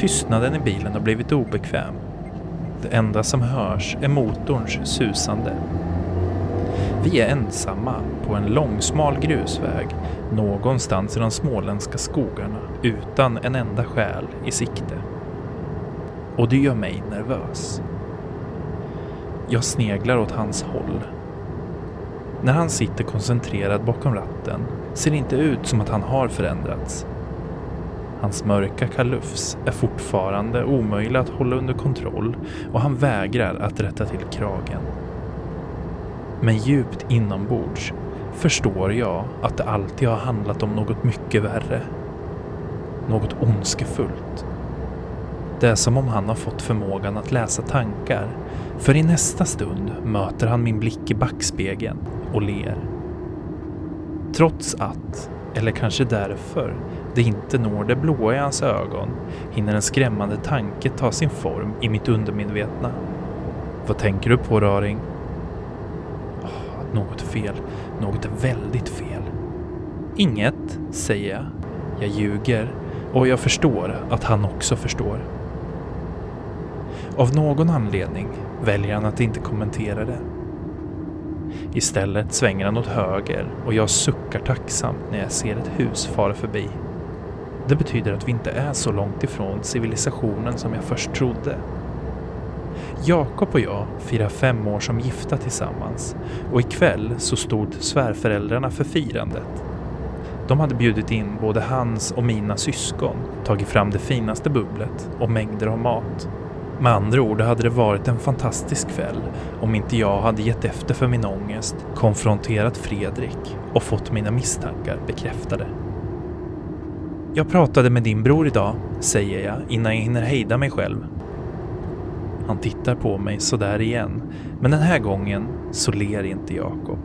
Tystnaden i bilen har blivit obekväm. Det enda som hörs är motorns susande. Vi är ensamma på en långsmal grusväg någonstans i de småländska skogarna utan en enda själ i sikte. Och det gör mig nervös. Jag sneglar åt hans håll. När han sitter koncentrerad bakom ratten ser det inte ut som att han har förändrats. Hans mörka kalufs är fortfarande omöjlig att hålla under kontroll och han vägrar att rätta till kragen. Men djupt inombords förstår jag att det alltid har handlat om något mycket värre. Något ondskefullt. Det är som om han har fått förmågan att läsa tankar. För i nästa stund möter han min blick i backspegeln och ler. Trots att, eller kanske därför, det inte når det blåa i hans ögon hinner en skrämmande tanke ta sin form i mitt undermedvetna. Vad tänker du på, Raring? Oh, ah, något är fel. Något är väldigt fel. Inget, säger jag. Jag ljuger och jag förstår att han också förstår. Av någon anledning väljer han att inte kommentera det. Istället svänger han åt höger och jag suckar tacksamt när jag ser ett hus fara förbi. Det betyder att vi inte är så långt ifrån civilisationen som jag först trodde. Jakob och jag firar fem år som gifta tillsammans och ikväll så stod svärföräldrarna för firandet. De hade bjudit in både hans och mina syskon, tagit fram det finaste bubblet och mängder av mat. Med andra ord hade det varit en fantastisk kväll om inte jag hade gett efter för min ångest, konfronterat Fredrik och fått mina misstankar bekräftade. Jag pratade med din bror idag, säger jag innan jag hinner hejda mig själv. Han tittar på mig sådär igen, men den här gången så ler inte Jakob.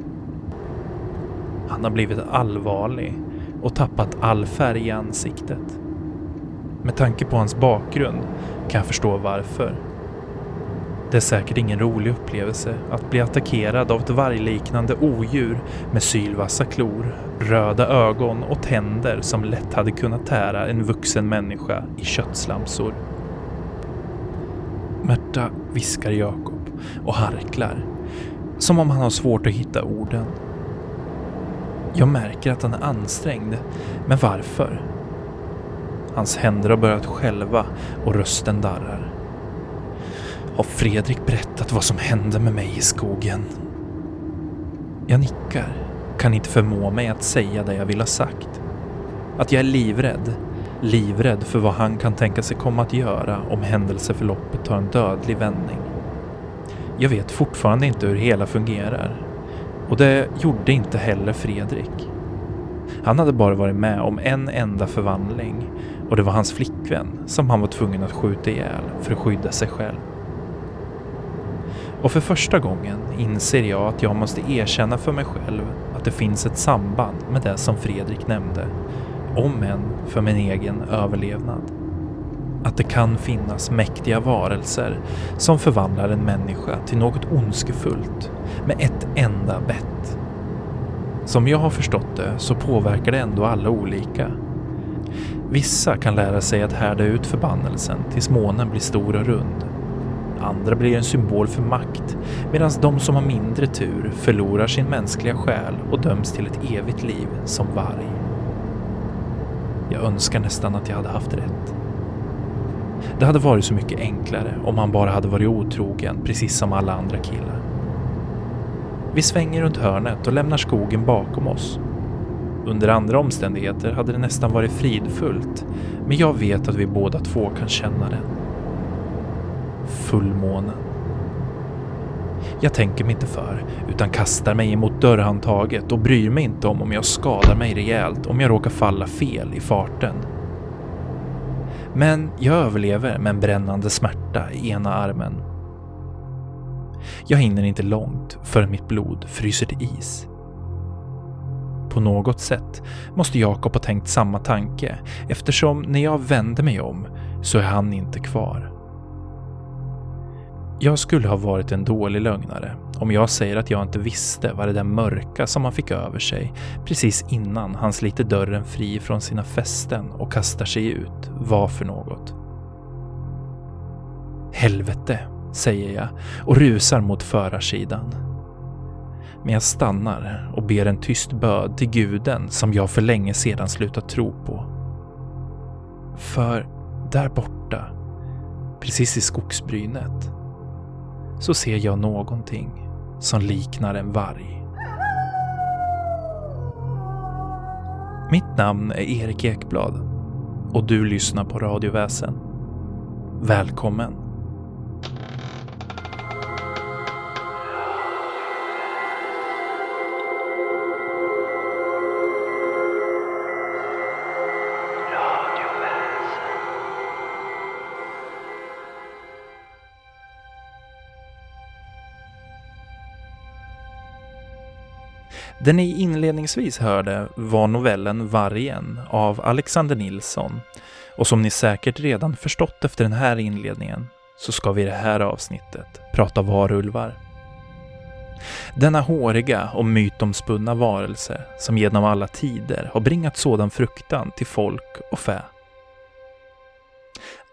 Han har blivit allvarlig och tappat all färg i ansiktet. Med tanke på hans bakgrund kan jag förstå varför. Det är säkert ingen rolig upplevelse att bli attackerad av ett vargliknande odjur med sylvassa klor, röda ögon och tänder som lätt hade kunnat tära en vuxen människa i köttslamsor. Märta, viskar Jakob och harklar, som om han har svårt att hitta orden. Jag märker att han är ansträngd, men varför? Hans händer har börjat skälva och rösten darrar. Har Fredrik berättat vad som hände med mig i skogen? Jag nickar, kan inte förmå mig att säga det jag vill ha sagt. Att jag är livrädd. Livrädd för vad han kan tänka sig komma att göra om händelseförloppet tar en dödlig vändning. Jag vet fortfarande inte hur hela fungerar. Och det gjorde inte heller Fredrik. Han hade bara varit med om en enda förvandling och det var hans flickvän som han var tvungen att skjuta ihjäl för att skydda sig själv. Och för första gången inser jag att jag måste erkänna för mig själv att det finns ett samband med det som Fredrik nämnde, om än för min egen överlevnad. Att det kan finnas mäktiga varelser som förvandlar en människa till något ondskefullt med ett enda bett. Som jag har förstått det så påverkar det ändå alla olika. Vissa kan lära sig att härda ut förbannelsen tills månen blir stor och rund Andra blir en symbol för makt, medan de som har mindre tur förlorar sin mänskliga själ och döms till ett evigt liv som varg. Jag önskar nästan att jag hade haft rätt. Det hade varit så mycket enklare om han bara hade varit otrogen, precis som alla andra killar. Vi svänger runt hörnet och lämnar skogen bakom oss. Under andra omständigheter hade det nästan varit fridfullt, men jag vet att vi båda två kan känna den fullmånen. Jag tänker mig inte för, utan kastar mig emot dörrhandtaget och bryr mig inte om om jag skadar mig rejält om jag råkar falla fel i farten. Men jag överlever med en brännande smärta i ena armen. Jag hinner inte långt förrän mitt blod fryser till is. På något sätt måste Jakob ha tänkt samma tanke eftersom när jag vänder mig om så är han inte kvar. Jag skulle ha varit en dålig lögnare om jag säger att jag inte visste vad det där mörka som han fick över sig precis innan han sliter dörren fri från sina fästen och kastar sig ut var för något. Helvete, säger jag och rusar mot förarsidan. Men jag stannar och ber en tyst böd till guden som jag för länge sedan slutat tro på. För där borta, precis i skogsbrynet, så ser jag någonting som liknar en varg. Mitt namn är Erik Ekblad och du lyssnar på Radioväsen. Välkommen! Den ni inledningsvis hörde var novellen Vargen av Alexander Nilsson. Och som ni säkert redan förstått efter den här inledningen så ska vi i det här avsnittet prata varulvar. Denna håriga och mytomspunna varelse som genom alla tider har bringat sådan fruktan till folk och fä.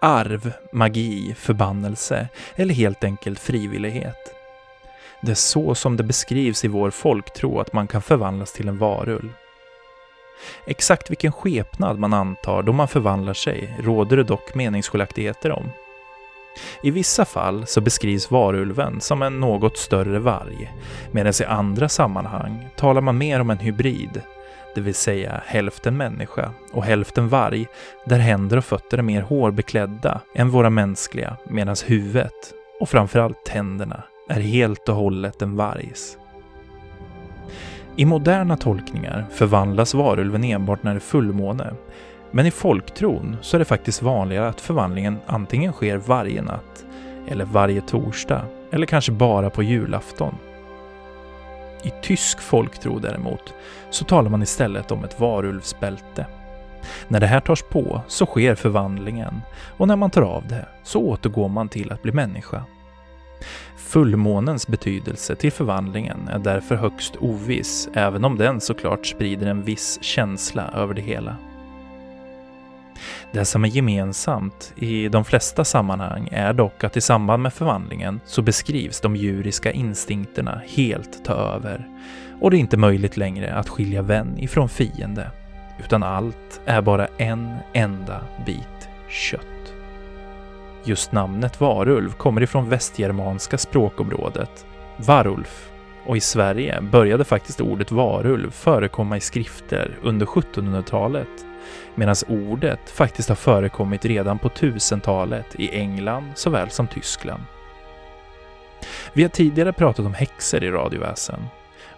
Arv, magi, förbannelse eller helt enkelt frivillighet det är så som det beskrivs i vår folktro att man kan förvandlas till en varulv. Exakt vilken skepnad man antar då man förvandlar sig råder det dock meningsskiljaktigheter om. I vissa fall så beskrivs varulven som en något större varg, medan i andra sammanhang talar man mer om en hybrid, det vill säga hälften människa och hälften varg, där händer och fötter är mer hårbeklädda än våra mänskliga, medan huvudet och framförallt tänderna är helt och hållet en vargs. I moderna tolkningar förvandlas varulven enbart när det är fullmåne, men i folktron så är det faktiskt vanligare att förvandlingen antingen sker varje natt, eller varje torsdag, eller kanske bara på julafton. I tysk folktro däremot så talar man istället om ett varulvsbälte. När det här tas på så sker förvandlingen och när man tar av det så återgår man till att bli människa. Fullmånens betydelse till förvandlingen är därför högst oviss, även om den såklart sprider en viss känsla över det hela. Det som är gemensamt i de flesta sammanhang är dock att i samband med förvandlingen så beskrivs de djuriska instinkterna helt ta över och det är inte möjligt längre att skilja vän ifrån fiende, utan allt är bara en enda bit kött. Just namnet varulv kommer ifrån västgermanska språkområdet, varulf, och i Sverige började faktiskt ordet varulv förekomma i skrifter under 1700-talet, medan ordet faktiskt har förekommit redan på 1000-talet i England såväl som Tyskland. Vi har tidigare pratat om häxor i radioväsen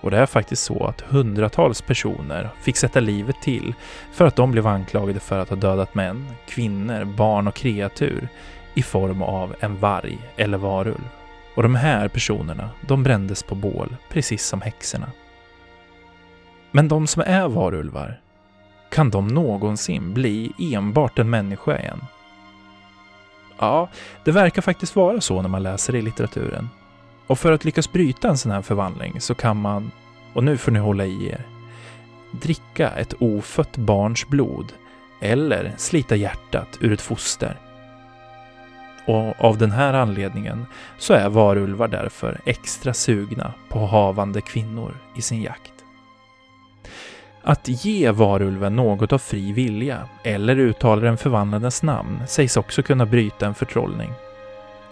och det är faktiskt så att hundratals personer fick sätta livet till för att de blev anklagade för att ha dödat män, kvinnor, barn och kreatur i form av en varg eller varulv. Och de här personerna, de brändes på bål, precis som häxorna. Men de som är varulvar, kan de någonsin bli enbart en människa igen? Ja, det verkar faktiskt vara så när man läser i litteraturen. Och för att lyckas bryta en sån här förvandling så kan man, och nu får ni hålla i er, dricka ett ofött barns blod eller slita hjärtat ur ett foster och av den här anledningen så är varulvar därför extra sugna på havande kvinnor i sin jakt. Att ge varulven något av fri vilja eller uttala den förvandlades namn sägs också kunna bryta en förtrollning.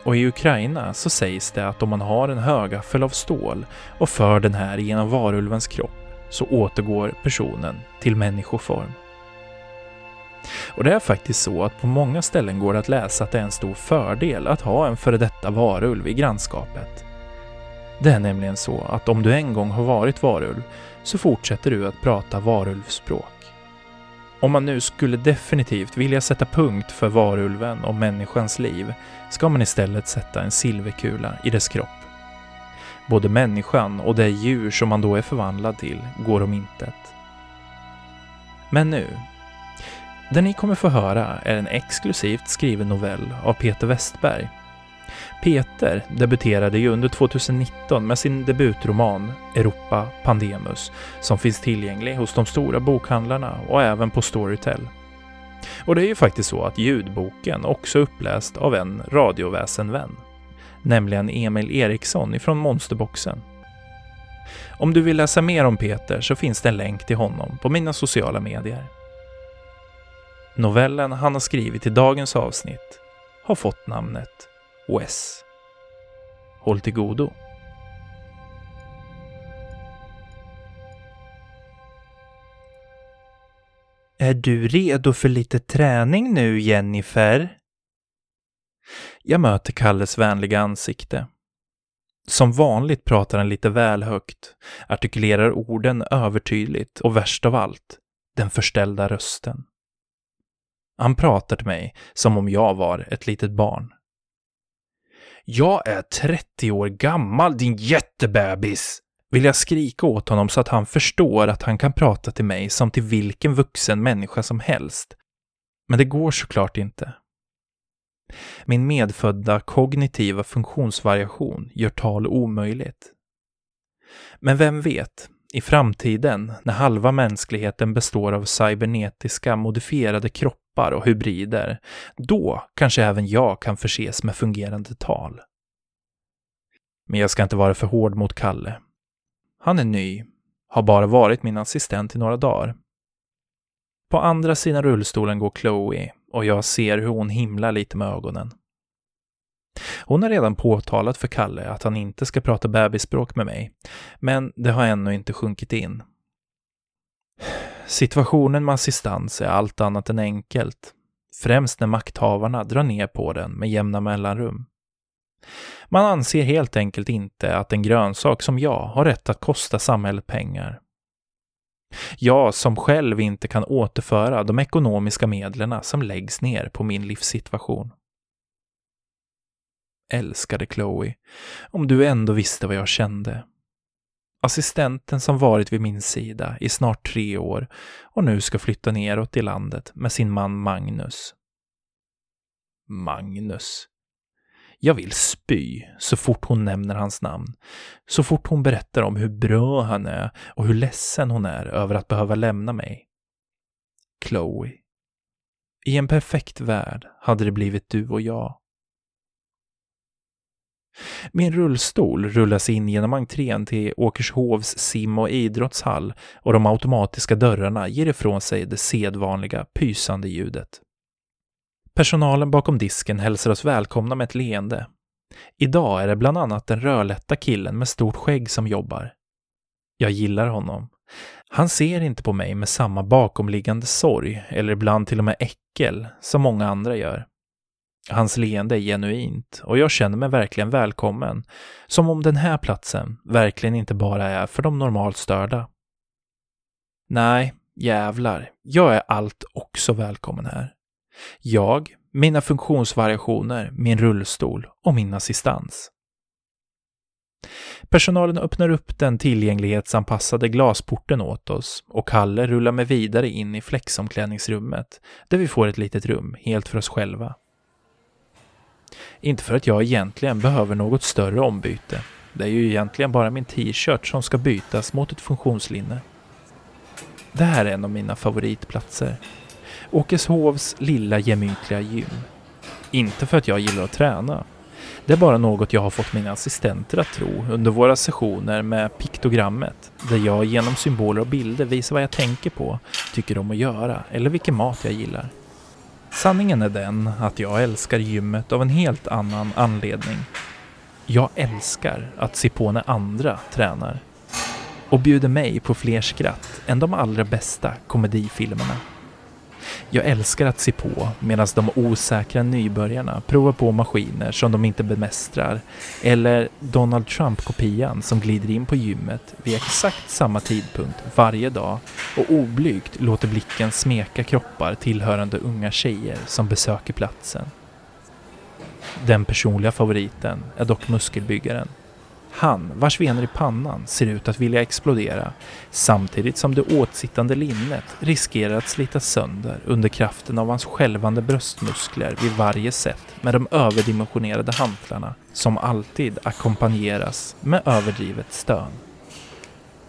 Och i Ukraina så sägs det att om man har en högaffel av stål och för den här genom varulvens kropp så återgår personen till människoform. Och det är faktiskt så att på många ställen går det att läsa att det är en stor fördel att ha en före detta varulv i grannskapet. Det är nämligen så att om du en gång har varit varulv så fortsätter du att prata varulvspråk. Om man nu skulle definitivt vilja sätta punkt för varulven och människans liv ska man istället sätta en silverkula i dess kropp. Både människan och det djur som man då är förvandlad till går om intet. Men nu, det ni kommer få höra är en exklusivt skriven novell av Peter Westberg. Peter debuterade ju under 2019 med sin debutroman Europa Pandemus som finns tillgänglig hos de stora bokhandlarna och även på Storytel. Och det är ju faktiskt så att ljudboken också är uppläst av en radioväsenvän, nämligen Emil Eriksson ifrån Monsterboxen. Om du vill läsa mer om Peter så finns det en länk till honom på mina sociala medier. Novellen han har skrivit i dagens avsnitt har fått namnet Wes. Håll till godo. Är du redo för lite träning nu, Jennifer? Jag möter Kalles vänliga ansikte. Som vanligt pratar han lite väl högt, artikulerar orden övertydligt och värst av allt, den förställda rösten. Han pratar till mig som om jag var ett litet barn. Jag är 30 år gammal, din jättebebis! Vill jag skrika åt honom så att han förstår att han kan prata till mig som till vilken vuxen människa som helst. Men det går såklart inte. Min medfödda kognitiva funktionsvariation gör tal omöjligt. Men vem vet, i framtiden, när halva mänskligheten består av cybernetiska modifierade kroppar och hybrider, då kanske även jag kan förses med fungerande tal. Men jag ska inte vara för hård mot Kalle. Han är ny, har bara varit min assistent i några dagar. På andra sidan rullstolen går Chloe och jag ser hur hon himlar lite med ögonen. Hon har redan påtalat för Kalle att han inte ska prata bebisspråk med mig, men det har ännu inte sjunkit in. Situationen med assistans är allt annat än enkelt, främst när makthavarna drar ner på den med jämna mellanrum. Man anser helt enkelt inte att en grönsak som jag har rätt att kosta samhället pengar. Jag som själv inte kan återföra de ekonomiska medlen som läggs ner på min livssituation. Älskade Chloe, om du ändå visste vad jag kände. Assistenten som varit vid min sida i snart tre år och nu ska flytta neråt i landet med sin man Magnus. Magnus. Jag vill spy så fort hon nämner hans namn. Så fort hon berättar om hur bra han är och hur ledsen hon är över att behöva lämna mig. Chloe. I en perfekt värld hade det blivit du och jag. Min rullstol rullas in genom entrén till Åkershovs sim och idrottshall och de automatiska dörrarna ger ifrån sig det sedvanliga pysande ljudet. Personalen bakom disken hälsar oss välkomna med ett leende. Idag är det bland annat den rödlätta killen med stort skägg som jobbar. Jag gillar honom. Han ser inte på mig med samma bakomliggande sorg, eller ibland till och med äckel, som många andra gör. Hans leende är genuint och jag känner mig verkligen välkommen, som om den här platsen verkligen inte bara är för de normalt störda. Nej, jävlar, jag är allt också välkommen här. Jag, mina funktionsvariationer, min rullstol och min assistans. Personalen öppnar upp den tillgänglighetsanpassade glasporten åt oss och Kalle rullar mig vidare in i flexomklädningsrummet där vi får ett litet rum helt för oss själva. Inte för att jag egentligen behöver något större ombyte. Det är ju egentligen bara min t-shirt som ska bytas mot ett funktionslinne. Det här är en av mina favoritplatser. Åkeshovs lilla gemytliga gym. Inte för att jag gillar att träna. Det är bara något jag har fått mina assistenter att tro under våra sessioner med piktogrammet, där jag genom symboler och bilder visar vad jag tänker på, tycker om att göra eller vilken mat jag gillar. Sanningen är den att jag älskar gymmet av en helt annan anledning. Jag älskar att se på när andra tränar och bjuder mig på fler skratt än de allra bästa komedifilmerna. Jag älskar att se på medan de osäkra nybörjarna provar på maskiner som de inte bemästrar eller Donald Trump-kopian som glider in på gymmet vid exakt samma tidpunkt varje dag och oblygt låter blicken smeka kroppar tillhörande unga tjejer som besöker platsen. Den personliga favoriten är dock muskelbyggaren han, vars vener i pannan ser ut att vilja explodera, samtidigt som det åtsittande linnet riskerar att slitas sönder under kraften av hans skälvande bröstmuskler vid varje set med de överdimensionerade hantlarna som alltid ackompanjeras med överdrivet stön.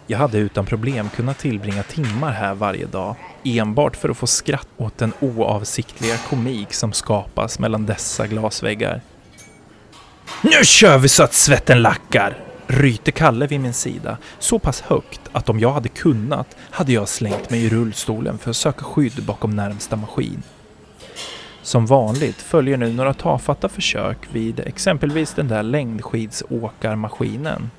Jag hade utan problem kunnat tillbringa timmar här varje dag enbart för att få skratt åt den oavsiktliga komik som skapas mellan dessa glasväggar. Nu kör vi så att svetten lackar! ryter Kalle vid min sida så pass högt att om jag hade kunnat hade jag slängt mig i rullstolen för att söka skydd bakom närmsta maskin. Som vanligt följer nu några tafatta försök vid exempelvis den där längdskidsåkarmaskinen.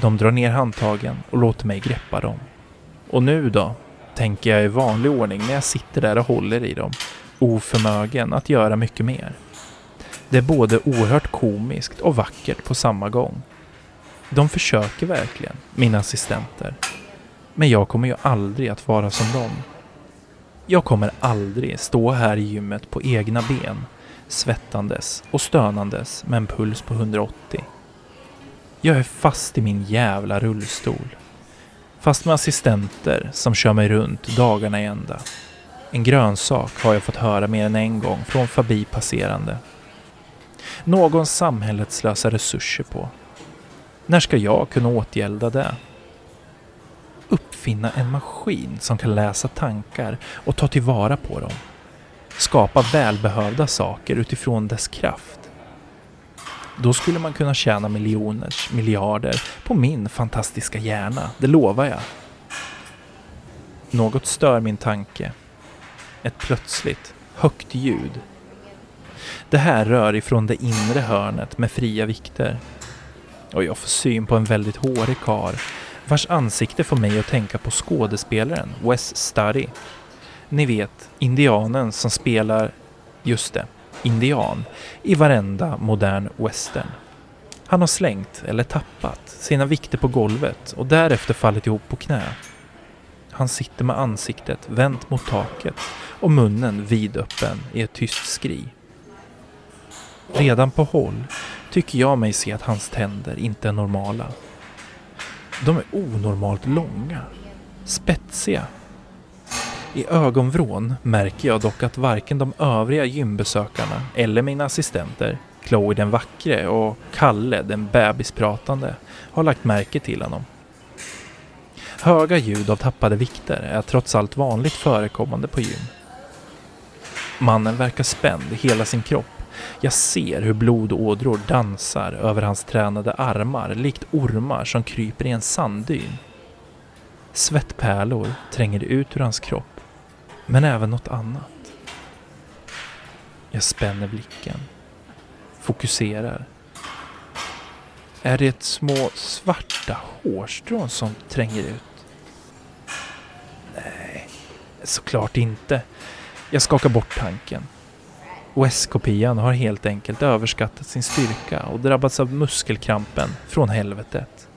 De drar ner handtagen och låter mig greppa dem. Och nu då, tänker jag i vanlig ordning när jag sitter där och håller i dem, oförmögen att göra mycket mer. Det är både oerhört komiskt och vackert på samma gång. De försöker verkligen, mina assistenter. Men jag kommer ju aldrig att vara som dem. Jag kommer aldrig stå här i gymmet på egna ben, svettandes och stönandes med en puls på 180. Jag är fast i min jävla rullstol. Fast med assistenter som kör mig runt dagarna i ända. En grönsak har jag fått höra mer än en gång från förbipasserande. Någon samhället slösar resurser på. När ska jag kunna åtgälda det? Uppfinna en maskin som kan läsa tankar och ta tillvara på dem. Skapa välbehövda saker utifrån dess kraft. Då skulle man kunna tjäna miljoners, miljarder på min fantastiska hjärna, det lovar jag. Något stör min tanke. Ett plötsligt, högt ljud. Det här rör ifrån det inre hörnet med fria vikter. Och jag får syn på en väldigt hårig kar vars ansikte får mig att tänka på skådespelaren Wes Study. Ni vet, indianen som spelar, just det, indian i varenda modern western. Han har slängt, eller tappat, sina vikter på golvet och därefter fallit ihop på knä. Han sitter med ansiktet vänt mot taket och munnen vidöppen i ett tyst skri. Redan på håll tycker jag mig se att hans tänder inte är normala. De är onormalt långa, spetsiga. I ögonvrån märker jag dock att varken de övriga gymbesökarna eller mina assistenter, Chloe den vackre och Kalle den bebispratande, har lagt märke till honom. Höga ljud av tappade vikter är trots allt vanligt förekommande på gym. Mannen verkar spänd i hela sin kropp jag ser hur blodådror dansar över hans tränade armar likt ormar som kryper i en sanddyn. Svettpärlor tränger ut ur hans kropp, men även något annat. Jag spänner blicken, fokuserar. Är det små svarta hårstrån som tränger ut? Nej, såklart inte. Jag skakar bort tanken. OS-kopian har helt enkelt överskattat sin styrka och drabbats av muskelkrampen från helvetet.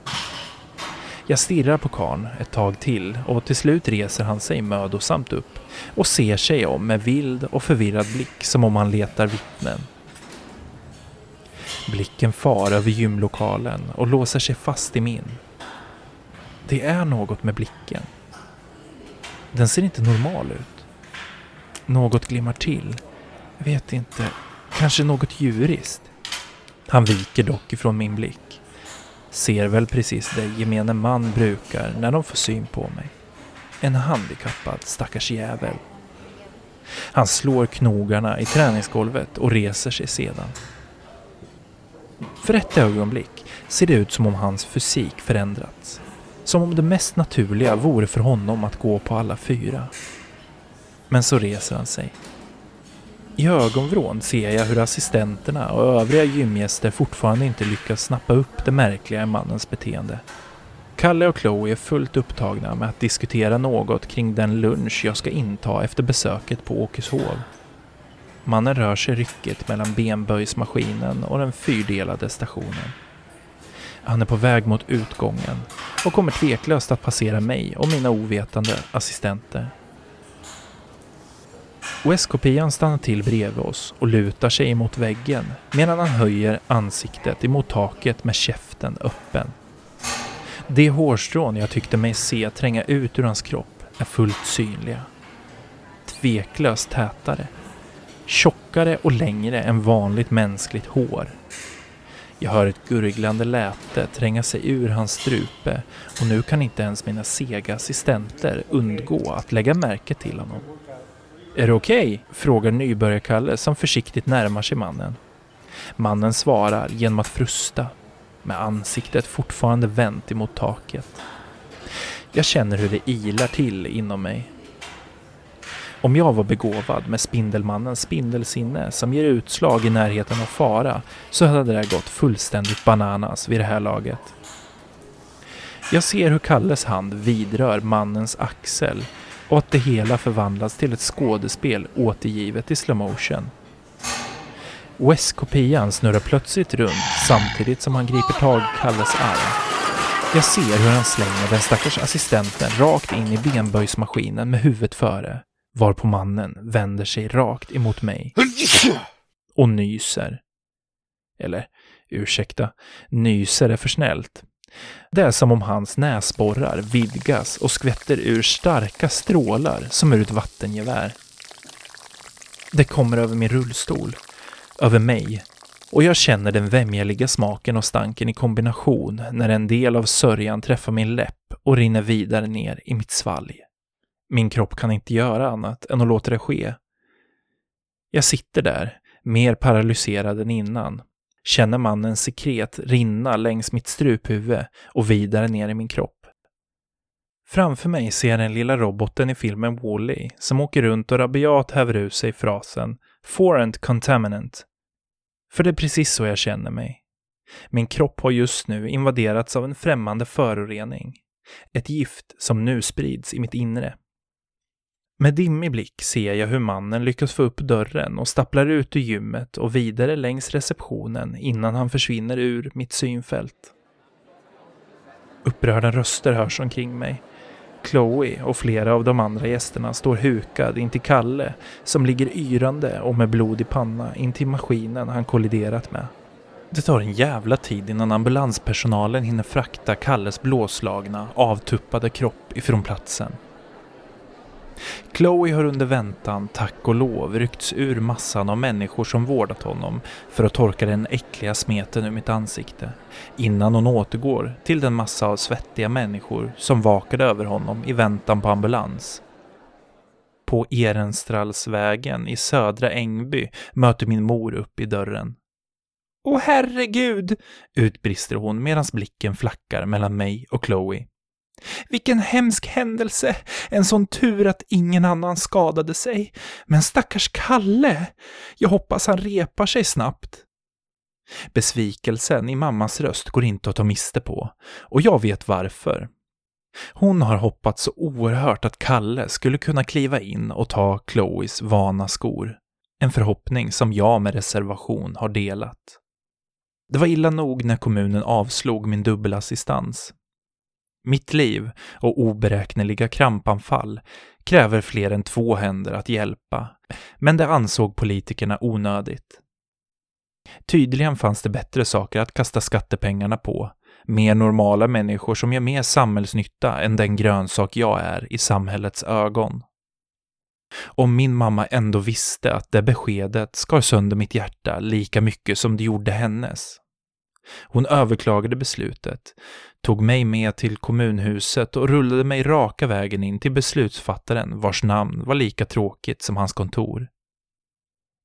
Jag stirrar på karn ett tag till och till slut reser han sig mödosamt upp och ser sig om med vild och förvirrad blick som om han letar vittnen. Blicken far över gymlokalen och låser sig fast i min. Det är något med blicken. Den ser inte normal ut. Något glimmar till vet inte. Kanske något djuriskt. Han viker dock ifrån min blick. Ser väl precis det gemene man brukar när de får syn på mig. En handikappad stackars jävel. Han slår knogarna i träningsgolvet och reser sig sedan. För ett ögonblick ser det ut som om hans fysik förändrats. Som om det mest naturliga vore för honom att gå på alla fyra. Men så reser han sig i ögonvrån ser jag hur assistenterna och övriga gymgäster fortfarande inte lyckas snappa upp det märkliga i mannens beteende. Kalle och Chloe är fullt upptagna med att diskutera något kring den lunch jag ska inta efter besöket på Åkeshov. Mannen rör sig ryckigt mellan benböjsmaskinen och den fyrdelade stationen. Han är på väg mot utgången och kommer tveklöst att passera mig och mina ovetande assistenter. OS-kopian stannar till bredvid oss och lutar sig emot väggen medan han höjer ansiktet emot taket med käften öppen. De hårstrån jag tyckte mig se tränga ut ur hans kropp är fullt synliga. Tveklöst tätare. Tjockare och längre än vanligt mänskligt hår. Jag hör ett gurglande läte tränga sig ur hans strupe och nu kan inte ens mina sega assistenter undgå att lägga märke till honom. Är det okej? Okay? frågar nybörjarkalle som försiktigt närmar sig mannen. Mannen svarar genom att frusta, med ansiktet fortfarande vänt emot taket. Jag känner hur det ilar till inom mig. Om jag var begåvad med Spindelmannens spindelsinne som ger utslag i närheten av fara så hade det gått fullständigt bananas vid det här laget. Jag ser hur Kalles hand vidrör mannens axel och att det hela förvandlas till ett skådespel återgivet i slow motion. Wes-kopian snurrar plötsligt runt samtidigt som han griper tag i Kalles arm. Jag ser hur han slänger den stackars assistenten rakt in i benböjsmaskinen med huvudet före, varpå mannen vänder sig rakt emot mig och nyser. Eller, ursäkta, nyser är för snällt. Det är som om hans näsborrar vidgas och skvätter ur starka strålar som ur ett vattengevär. Det kommer över min rullstol, över mig, och jag känner den vämjeliga smaken och stanken i kombination när en del av sörjan träffar min läpp och rinner vidare ner i mitt svalg. Min kropp kan inte göra annat än att låta det ske. Jag sitter där, mer paralyserad än innan, känner mannens sekret rinna längs mitt struphuvud och vidare ner i min kropp. Framför mig ser jag den lilla roboten i filmen Wall-E som åker runt och rabiat häver ur sig frasen “Foreign contaminant”. För det är precis så jag känner mig. Min kropp har just nu invaderats av en främmande förorening. Ett gift som nu sprids i mitt inre. Med dimmig blick ser jag hur mannen lyckas få upp dörren och stapplar ut ur gymmet och vidare längs receptionen innan han försvinner ur mitt synfält. Upprörda röster hörs omkring mig. Chloe och flera av de andra gästerna står hukad intill Kalle som ligger yrande och med blod i panna intill maskinen han kolliderat med. Det tar en jävla tid innan ambulanspersonalen hinner frakta Kalles blåslagna, avtuppade kropp ifrån platsen. Chloe har under väntan, tack och lov, ryckts ur massan av människor som vårdat honom för att torka den äckliga smeten ur mitt ansikte, innan hon återgår till den massa av svettiga människor som vakade över honom i väntan på ambulans. På Ehrenstralsvägen i södra Ängby möter min mor upp i dörren. Åh herregud! utbrister hon medan blicken flackar mellan mig och Chloe. Vilken hemsk händelse! En sån tur att ingen annan skadade sig. Men stackars Kalle! Jag hoppas han repar sig snabbt. Besvikelsen i mammas röst går inte att ta miste på, och jag vet varför. Hon har hoppats så oerhört att Kalle skulle kunna kliva in och ta Chloes vana skor. En förhoppning som jag med reservation har delat. Det var illa nog när kommunen avslog min dubbelassistans, mitt liv och oberäkneliga krampanfall kräver fler än två händer att hjälpa, men det ansåg politikerna onödigt. Tydligen fanns det bättre saker att kasta skattepengarna på, mer normala människor som gör mer samhällsnytta än den grönsak jag är i samhällets ögon. Om min mamma ändå visste att det beskedet skar sönder mitt hjärta lika mycket som det gjorde hennes. Hon överklagade beslutet, tog mig med till kommunhuset och rullade mig raka vägen in till beslutsfattaren vars namn var lika tråkigt som hans kontor.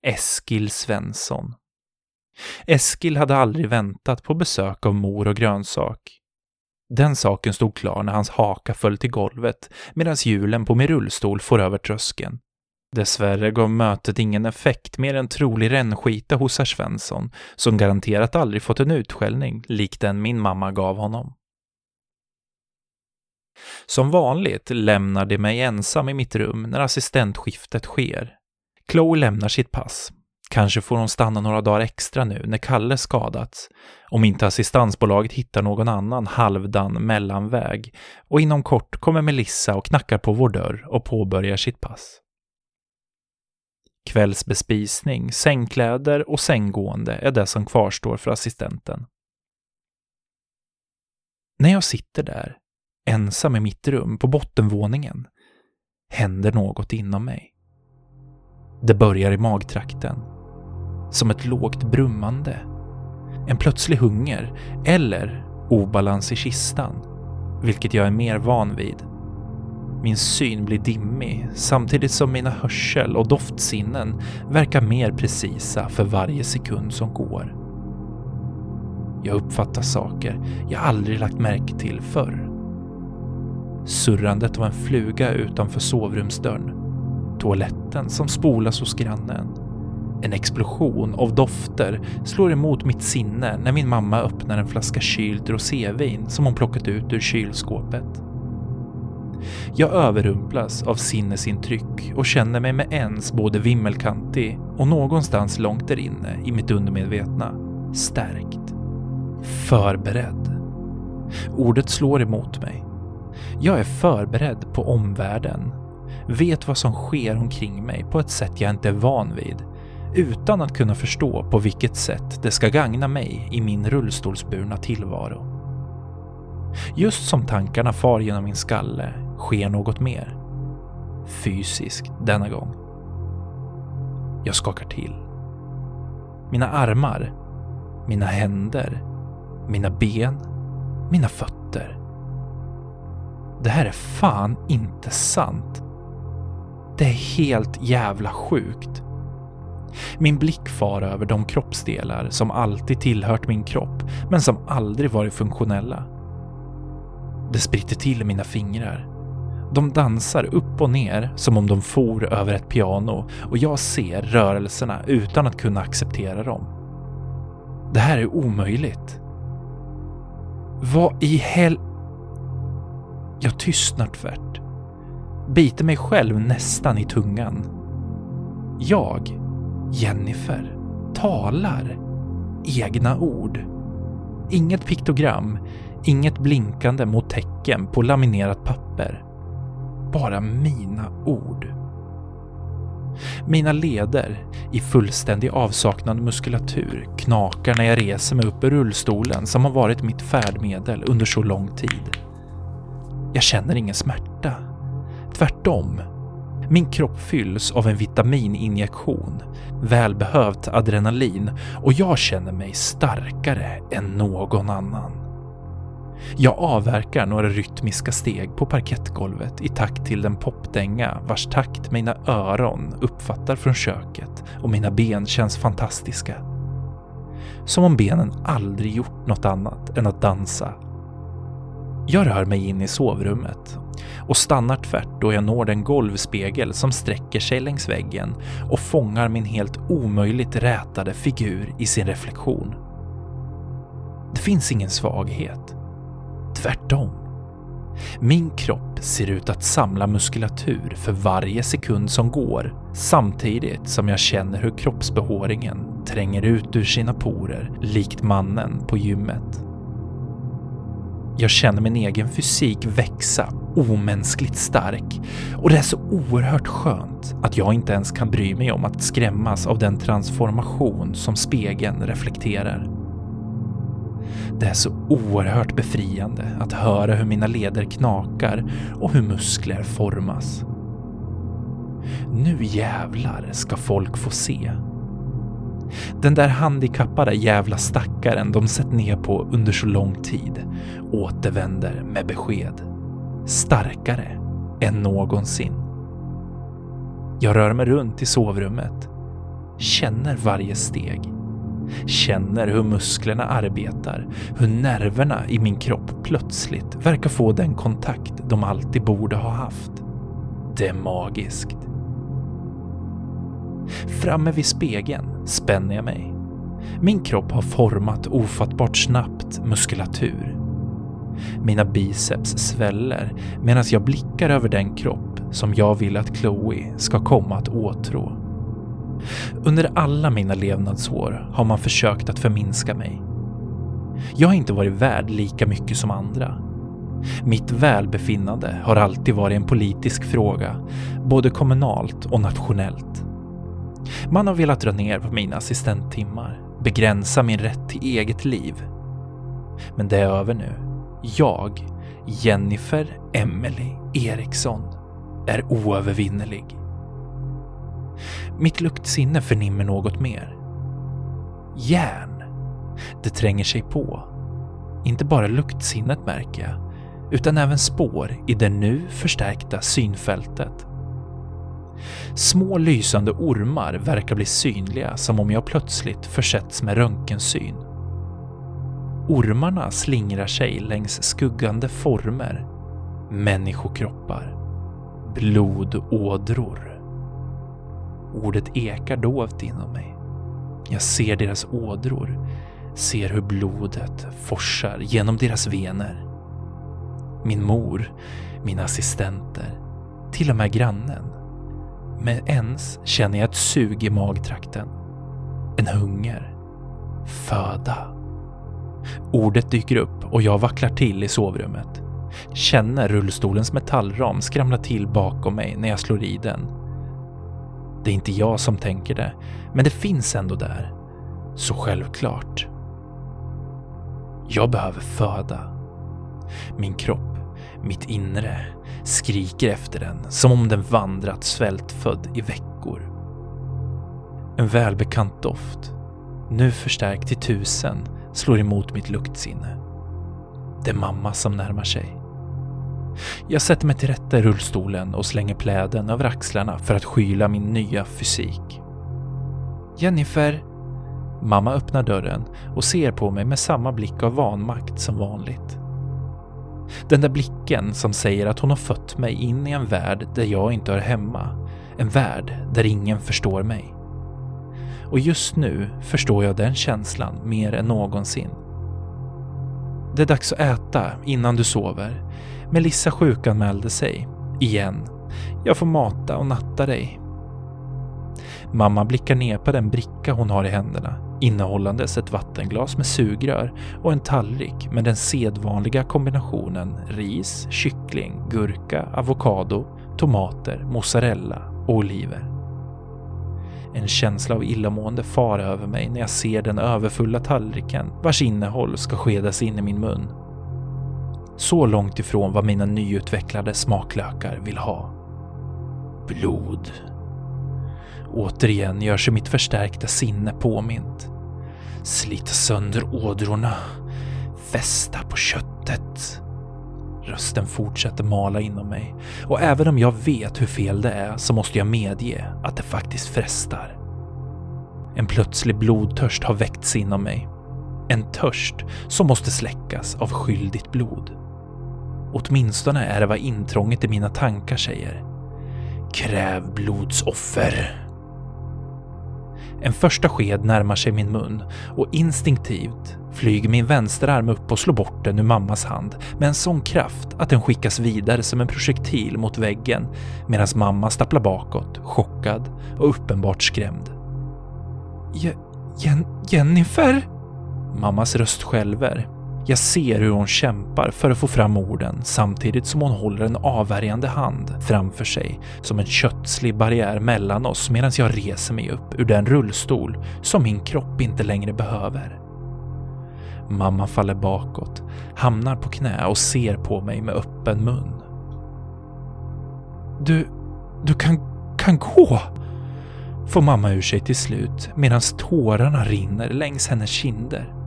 Eskil Svensson. Eskil hade aldrig väntat på besök av mor och grönsak. Den saken stod klar när hans haka föll till golvet medan hjulen på min rullstol for över tröskeln. Dessvärre gav mötet ingen effekt mer än trolig rännskita hos herr Svensson, som garanterat aldrig fått en utskällning lik den min mamma gav honom. Som vanligt lämnar de mig ensam i mitt rum när assistentskiftet sker. Chloe lämnar sitt pass. Kanske får hon stanna några dagar extra nu när Kalle skadats, om inte assistansbolaget hittar någon annan halvdan mellanväg och inom kort kommer Melissa och knackar på vår dörr och påbörjar sitt pass. Kvällsbespisning, sängkläder och sänggående är det som kvarstår för assistenten. När jag sitter där, ensam i mitt rum på bottenvåningen, händer något inom mig. Det börjar i magtrakten, som ett lågt brummande. en plötslig hunger eller obalans i kistan, vilket jag är mer van vid. Min syn blir dimmig samtidigt som mina hörsel och doftsinnen verkar mer precisa för varje sekund som går. Jag uppfattar saker jag aldrig lagt märke till förr. Surrandet av en fluga utanför sovrumsdörren. Toaletten som spolas hos grannen. En explosion av dofter slår emot mitt sinne när min mamma öppnar en flaska kylt rosévin som hon plockat ut ur kylskåpet. Jag överrumplas av sinnesintryck och känner mig med ens både vimmelkantig och någonstans långt där inne i mitt undermedvetna stärkt. Förberedd. Ordet slår emot mig. Jag är förberedd på omvärlden. Vet vad som sker omkring mig på ett sätt jag inte är van vid. Utan att kunna förstå på vilket sätt det ska gagna mig i min rullstolsburna tillvaro. Just som tankarna far genom min skalle sker något mer. Fysiskt denna gång. Jag skakar till. Mina armar, mina händer, mina ben, mina fötter. Det här är fan inte sant. Det är helt jävla sjukt. Min blick far över de kroppsdelar som alltid tillhört min kropp, men som aldrig varit funktionella. Det spritter till i mina fingrar. De dansar upp och ner som om de for över ett piano och jag ser rörelserna utan att kunna acceptera dem. Det här är omöjligt. Vad i hel... Jag tystnar tvärt. Biter mig själv nästan i tungan. Jag, Jennifer, talar egna ord. Inget piktogram, inget blinkande mot tecken på laminerat papper. Bara mina ord. Mina leder, i fullständig avsaknad muskulatur, knakar när jag reser mig upp ur rullstolen som har varit mitt färdmedel under så lång tid. Jag känner ingen smärta. Tvärtom. Min kropp fylls av en vitamininjektion, välbehövt adrenalin och jag känner mig starkare än någon annan. Jag avverkar några rytmiska steg på parkettgolvet i takt till den popdänga vars takt mina öron uppfattar från köket och mina ben känns fantastiska. Som om benen aldrig gjort något annat än att dansa. Jag rör mig in i sovrummet och stannar tvärt då jag når den golvspegel som sträcker sig längs väggen och fångar min helt omöjligt rätade figur i sin reflektion. Det finns ingen svaghet. Tvärtom. Min kropp ser ut att samla muskulatur för varje sekund som går samtidigt som jag känner hur kroppsbehåringen tränger ut ur sina porer likt mannen på gymmet. Jag känner min egen fysik växa omänskligt stark och det är så oerhört skönt att jag inte ens kan bry mig om att skrämmas av den transformation som spegeln reflekterar. Det är så oerhört befriande att höra hur mina leder knakar och hur muskler formas. Nu jävlar ska folk få se. Den där handikappade jävla stackaren de sett ner på under så lång tid återvänder med besked. Starkare än någonsin. Jag rör mig runt i sovrummet. Känner varje steg känner hur musklerna arbetar, hur nerverna i min kropp plötsligt verkar få den kontakt de alltid borde ha haft. Det är magiskt. Framme vid spegeln spänner jag mig. Min kropp har format ofattbart snabbt muskulatur. Mina biceps sväller medan jag blickar över den kropp som jag vill att Chloe ska komma att åtrå. Under alla mina levnadsår har man försökt att förminska mig. Jag har inte varit värd lika mycket som andra. Mitt välbefinnande har alltid varit en politisk fråga, både kommunalt och nationellt. Man har velat dra ner på mina assistenttimmar, begränsa min rätt till eget liv. Men det är över nu. Jag, Jennifer Emily Eriksson, är oövervinnerlig. Mitt luktsinne förnimmer något mer. Järn. Det tränger sig på. Inte bara luktsinnet märker jag, utan även spår i det nu förstärkta synfältet. Små lysande ormar verkar bli synliga som om jag plötsligt försätts med röntgensyn. Ormarna slingrar sig längs skuggande former, människokroppar, blodådror. Ordet ekar dovt inom mig. Jag ser deras ådror, ser hur blodet forsar genom deras vener. Min mor, mina assistenter, till och med grannen. Med ens känner jag ett sug i magtrakten. En hunger. Föda. Ordet dyker upp och jag vacklar till i sovrummet. Känner rullstolens metallram skramla till bakom mig när jag slår i den. Det är inte jag som tänker det, men det finns ändå där. Så självklart. Jag behöver föda. Min kropp, mitt inre, skriker efter den som om den vandrat svältfödd i veckor. En välbekant doft, nu förstärkt till tusen, slår emot mitt luktsinne. Det är mamma som närmar sig. Jag sätter mig till rätta i rullstolen och slänger pläden över axlarna för att skyla min nya fysik. Jennifer! Mamma öppnar dörren och ser på mig med samma blick av vanmakt som vanligt. Den där blicken som säger att hon har fött mig in i en värld där jag inte hör hemma. En värld där ingen förstår mig. Och just nu förstår jag den känslan mer än någonsin. Det är dags att äta innan du sover. Melissa sjukanmälde sig. Igen. Jag får mata och natta dig. Mamma blickar ner på den bricka hon har i händerna, innehållandes ett vattenglas med sugrör och en tallrik med den sedvanliga kombinationen ris, kyckling, gurka, avokado, tomater, mozzarella och oliver. En känsla av illamående far över mig när jag ser den överfulla tallriken vars innehåll ska skedas in i min mun. Så långt ifrån vad mina nyutvecklade smaklökar vill ha. Blod. Återigen gör sig mitt förstärkta sinne påmint. Slita sönder ådrorna. Fästa på köttet. Rösten fortsätter mala inom mig och även om jag vet hur fel det är så måste jag medge att det faktiskt frestar. En plötslig blodtörst har väckts inom mig. En törst som måste släckas av skyldigt blod. Åtminstone är det vad intrånget i mina tankar säger. Kräv blodsoffer. En första sked närmar sig min mun och instinktivt flyger min vänsterarm upp och slår bort den ur mammas hand med en sån kraft att den skickas vidare som en projektil mot väggen medan mamma stapplar bakåt, chockad och uppenbart skrämd. Je Jen Jennifer? Mammas röst skälver. Jag ser hur hon kämpar för att få fram orden samtidigt som hon håller en avvärjande hand framför sig som en köttslig barriär mellan oss medan jag reser mig upp ur den rullstol som min kropp inte längre behöver. Mamma faller bakåt, hamnar på knä och ser på mig med öppen mun. Du, du kan, kan gå! Får mamma ur sig till slut medan tårarna rinner längs hennes kinder.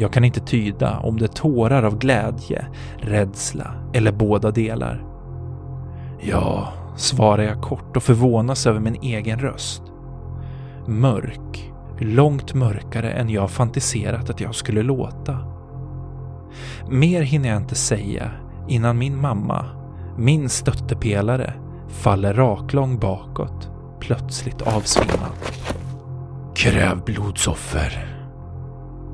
Jag kan inte tyda om det är tårar av glädje, rädsla eller båda delar. Ja, svarar jag kort och förvånas över min egen röst. Mörk, långt mörkare än jag fantiserat att jag skulle låta. Mer hinner jag inte säga innan min mamma, min stöttepelare, faller raklång bakåt, plötsligt avsvimmad. Kräv blodsoffer.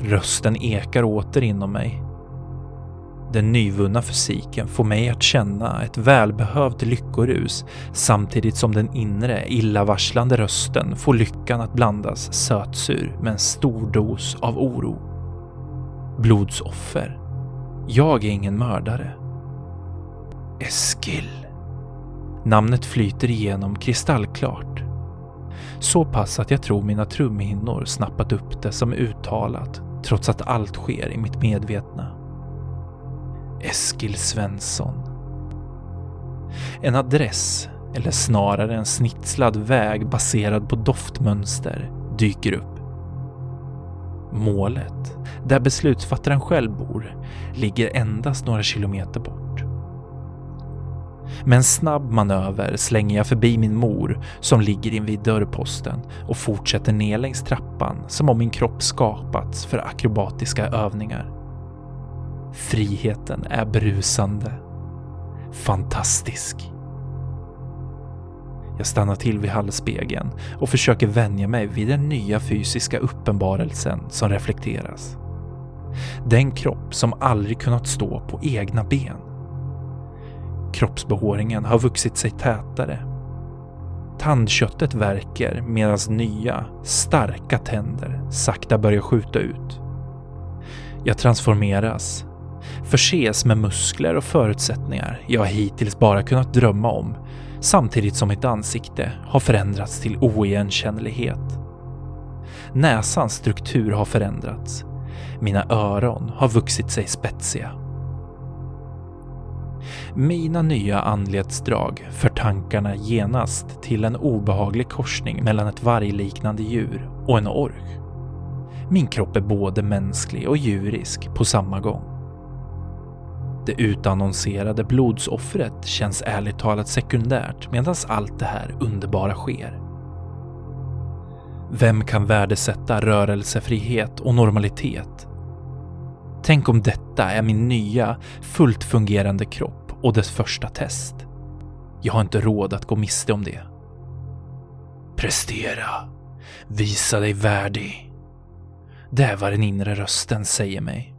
Rösten ekar åter inom mig. Den nyvunna fysiken får mig att känna ett välbehövt lyckorus samtidigt som den inre, illavarslande rösten får lyckan att blandas sötsur med en stor dos av oro. Blodsoffer. Jag är ingen mördare. Eskil. Namnet flyter igenom kristallklart. Så pass att jag tror mina trumhinnor snappat upp det som uttalat trots att allt sker i mitt medvetna. Eskil Svensson. En adress, eller snarare en snitslad väg baserad på doftmönster, dyker upp. Målet, där beslutsfattaren själv bor, ligger endast några kilometer bort. Med en snabb manöver slänger jag förbi min mor som ligger invid dörrposten och fortsätter ner längs trappan som om min kropp skapats för akrobatiska övningar. Friheten är brusande. Fantastisk. Jag stannar till vid hallspegeln och försöker vänja mig vid den nya fysiska uppenbarelsen som reflekteras. Den kropp som aldrig kunnat stå på egna ben. Kroppsbehåringen har vuxit sig tätare. Tandköttet verkar medan nya, starka tänder sakta börjar skjuta ut. Jag transformeras, förses med muskler och förutsättningar jag hittills bara kunnat drömma om samtidigt som mitt ansikte har förändrats till oigenkännlighet. Näsans struktur har förändrats. Mina öron har vuxit sig spetsiga. Mina nya anletsdrag för tankarna genast till en obehaglig korsning mellan ett vargliknande djur och en ork. Min kropp är både mänsklig och djurisk på samma gång. Det utannonserade blodsoffret känns ärligt talat sekundärt medan allt det här underbara sker. Vem kan värdesätta rörelsefrihet och normalitet? Tänk om detta är min nya, fullt fungerande kropp och dess första test. Jag har inte råd att gå miste om det. Prestera. Visa dig värdig. Det är vad den inre rösten säger mig.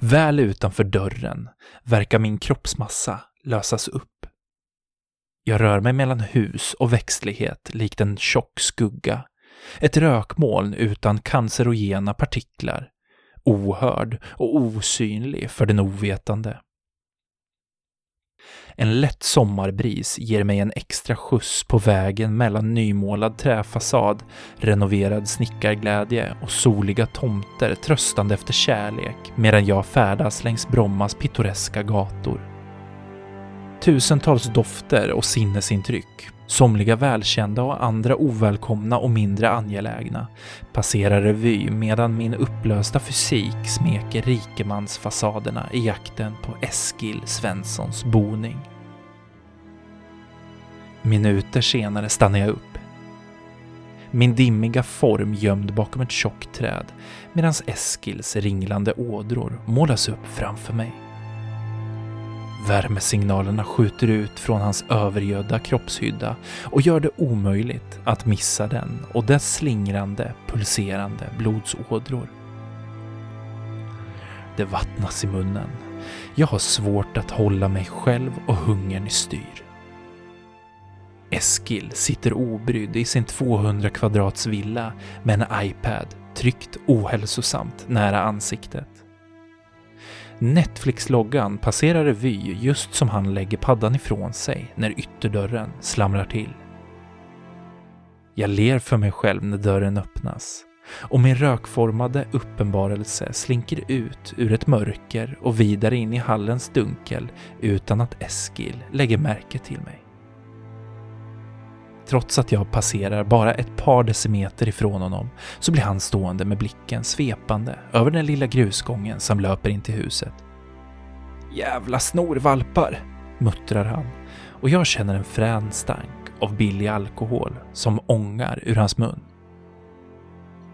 Väl utanför dörren verkar min kroppsmassa lösas upp. Jag rör mig mellan hus och växtlighet likt en tjock skugga. Ett rökmoln utan cancerogena partiklar. Ohörd och osynlig för den ovetande. En lätt sommarbris ger mig en extra skjuts på vägen mellan nymålad träfasad, renoverad snickarglädje och soliga tomter tröstande efter kärlek medan jag färdas längs Brommas pittoreska gator. Tusentals dofter och sinnesintryck, somliga välkända och andra ovälkomna och mindre angelägna, passerar revy medan min upplösta fysik smeker rikemansfasaderna i jakten på Eskil Svenssons boning. Minuter senare stannar jag upp. Min dimmiga form gömd bakom ett tjockt träd medan Eskils ringlande ådror målas upp framför mig. Värmesignalerna skjuter ut från hans övergödda kroppshydda och gör det omöjligt att missa den och dess slingrande, pulserande blodsådror. Det vattnas i munnen. Jag har svårt att hålla mig själv och hungern i styr. Eskil sitter obrydd i sin 200 kvadrats villa med en iPad tryckt ohälsosamt nära ansiktet. Netflix-loggan passerar revy just som han lägger paddan ifrån sig när ytterdörren slamrar till. Jag ler för mig själv när dörren öppnas och min rökformade uppenbarelse slinker ut ur ett mörker och vidare in i hallens dunkel utan att Eskil lägger märke till mig. Trots att jag passerar bara ett par decimeter ifrån honom så blir han stående med blicken svepande över den lilla grusgången som löper in till huset. Jävla snorvalpar, muttrar han och jag känner en frän stank av billig alkohol som ångar ur hans mun.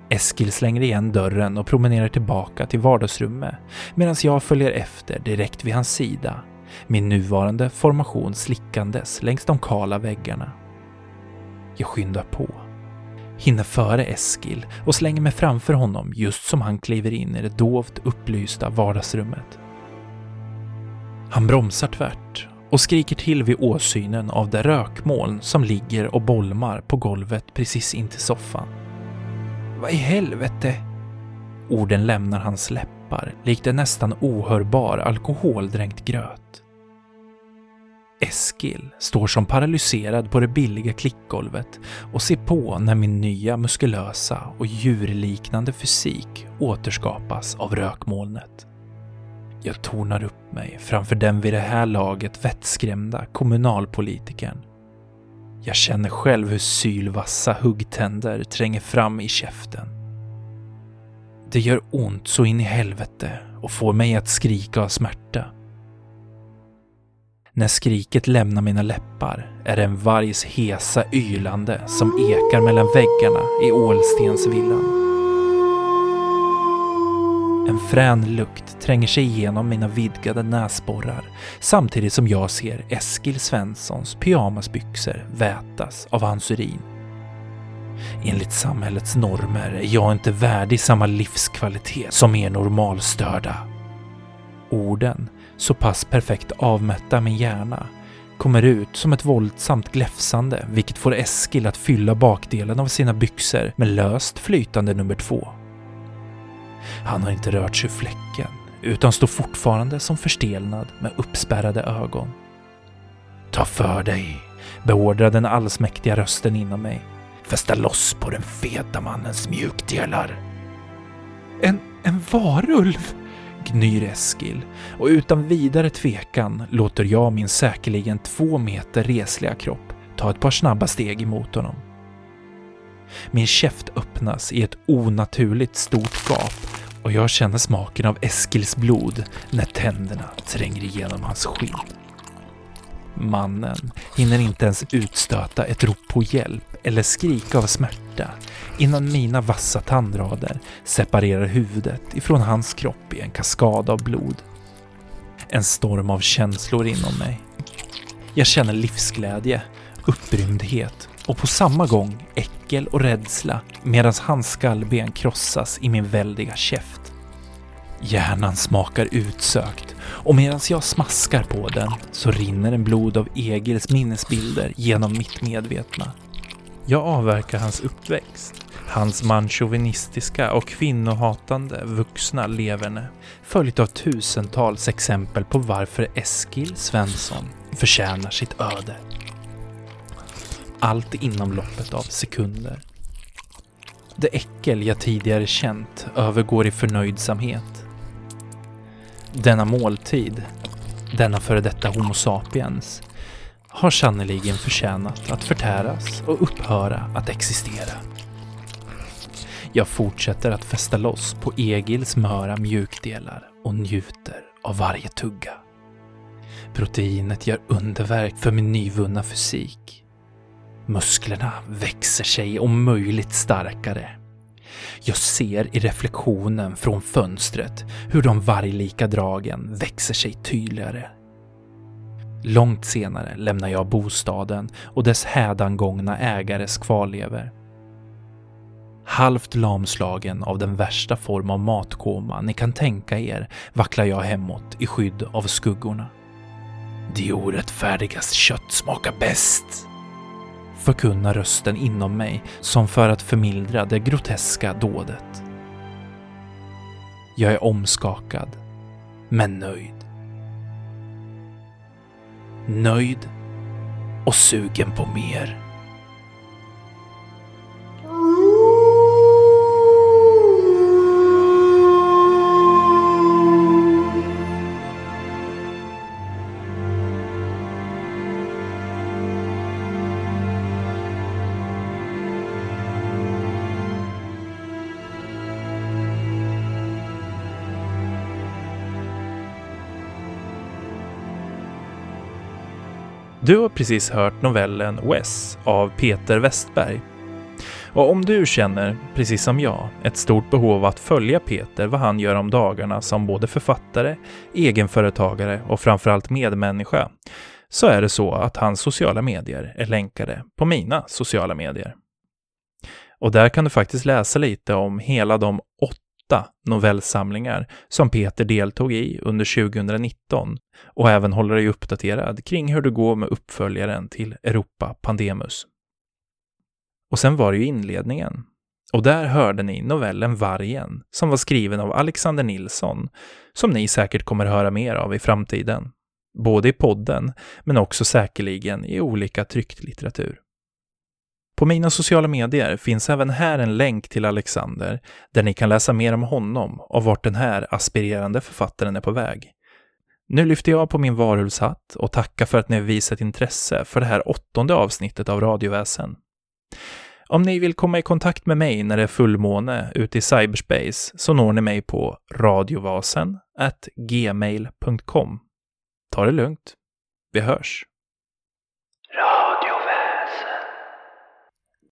Eskil slänger igen dörren och promenerar tillbaka till vardagsrummet medan jag följer efter direkt vid hans sida, min nuvarande formation slickandes längs de kala väggarna. Jag skyndar på. Hinner före Eskil och slänger mig framför honom just som han kliver in i det dovt upplysta vardagsrummet. Han bromsar tvärt och skriker till vid åsynen av det rökmoln som ligger och bolmar på golvet precis intill soffan. Vad i helvete? Orden lämnar hans läppar likt en nästan ohörbar alkoholdränkt gröt. Eskil står som paralyserad på det billiga klickgolvet och ser på när min nya muskulösa och djurliknande fysik återskapas av rökmolnet. Jag tornar upp mig framför den vid det här laget vettskrämda kommunalpolitikern. Jag känner själv hur sylvassa huggtänder tränger fram i käften. Det gör ont så in i helvete och får mig att skrika av smärta. När skriket lämnar mina läppar är det en vargs hesa ylande som ekar mellan väggarna i Ålstensvillan. En frän lukt tränger sig igenom mina vidgade näsborrar samtidigt som jag ser Eskil Svenssons pyjamasbyxor vätas av hans urin. Enligt samhällets normer är jag inte värdig samma livskvalitet som er normalstörda. Orden, så pass perfekt avmätta min hjärna, kommer ut som ett våldsamt gläfsande vilket får Eskil att fylla bakdelen av sina byxor med löst flytande nummer två. Han har inte rört sig fläcken, utan står fortfarande som förstelnad med uppspärrade ögon. Ta för dig, beordrar den allsmäktiga rösten inom mig. Fästa loss på den feta mannens mjukdelar. En, en varulv? Gnyr Eskil och utan vidare tvekan låter jag min säkerligen två meter resliga kropp ta ett par snabba steg emot honom. Min käft öppnas i ett onaturligt stort gap och jag känner smaken av Eskils blod när tänderna tränger igenom hans skinn. Mannen hinner inte ens utstöta ett rop på hjälp eller skrika av smärta innan mina vassa tandrader separerar huvudet ifrån hans kropp i en kaskad av blod. En storm av känslor inom mig. Jag känner livsglädje, upprymdhet och på samma gång äckel och rädsla medan hans skallben krossas i min väldiga käft. Hjärnan smakar utsökt och medan jag smaskar på den så rinner en blod av Egils minnesbilder genom mitt medvetna. Jag avverkar hans uppväxt, hans manchauvinistiska och kvinnohatande vuxna leverne, följt av tusentals exempel på varför Eskil Svensson förtjänar sitt öde. Allt inom loppet av sekunder. Det äckel jag tidigare känt övergår i förnöjsamhet. Denna måltid, denna före detta Homo sapiens, har sannerligen förtjänat att förtäras och upphöra att existera. Jag fortsätter att fästa loss på Egils möra mjukdelar och njuter av varje tugga. Proteinet gör underverk för min nyvunna fysik. Musklerna växer sig om möjligt starkare. Jag ser i reflektionen från fönstret hur de varglika dragen växer sig tydligare. Långt senare lämnar jag bostaden och dess hädangångna ägares kvarlever. Halvt lamslagen av den värsta form av matkoma ni kan tänka er vacklar jag hemåt i skydd av skuggorna. Det orättfärdigas kött smakar bäst förkunnar rösten inom mig som för att förmildra det groteska dådet. Jag är omskakad, men nöjd. Nöjd och sugen på mer. Du har precis hört novellen Wes av Peter Westberg. Och om du känner, precis som jag, ett stort behov av att följa Peter vad han gör om dagarna som både författare, egenföretagare och framförallt medmänniska, så är det så att hans sociala medier är länkade på mina sociala medier. Och där kan du faktiskt läsa lite om hela de åtta novellsamlingar som Peter deltog i under 2019 och även håller dig uppdaterad kring hur det går med uppföljaren till Europa Pandemus. Och sen var det ju inledningen. Och där hörde ni novellen Vargen, som var skriven av Alexander Nilsson, som ni säkert kommer höra mer av i framtiden. Både i podden, men också säkerligen i olika tryckt litteratur. På mina sociala medier finns även här en länk till Alexander där ni kan läsa mer om honom och vart den här aspirerande författaren är på väg. Nu lyfter jag på min varulvshatt och tackar för att ni har visat intresse för det här åttonde avsnittet av Radioväsen. Om ni vill komma i kontakt med mig när det är fullmåne ute i cyberspace så når ni mig på radiovasen gmail.com. Ta det lugnt. Vi hörs.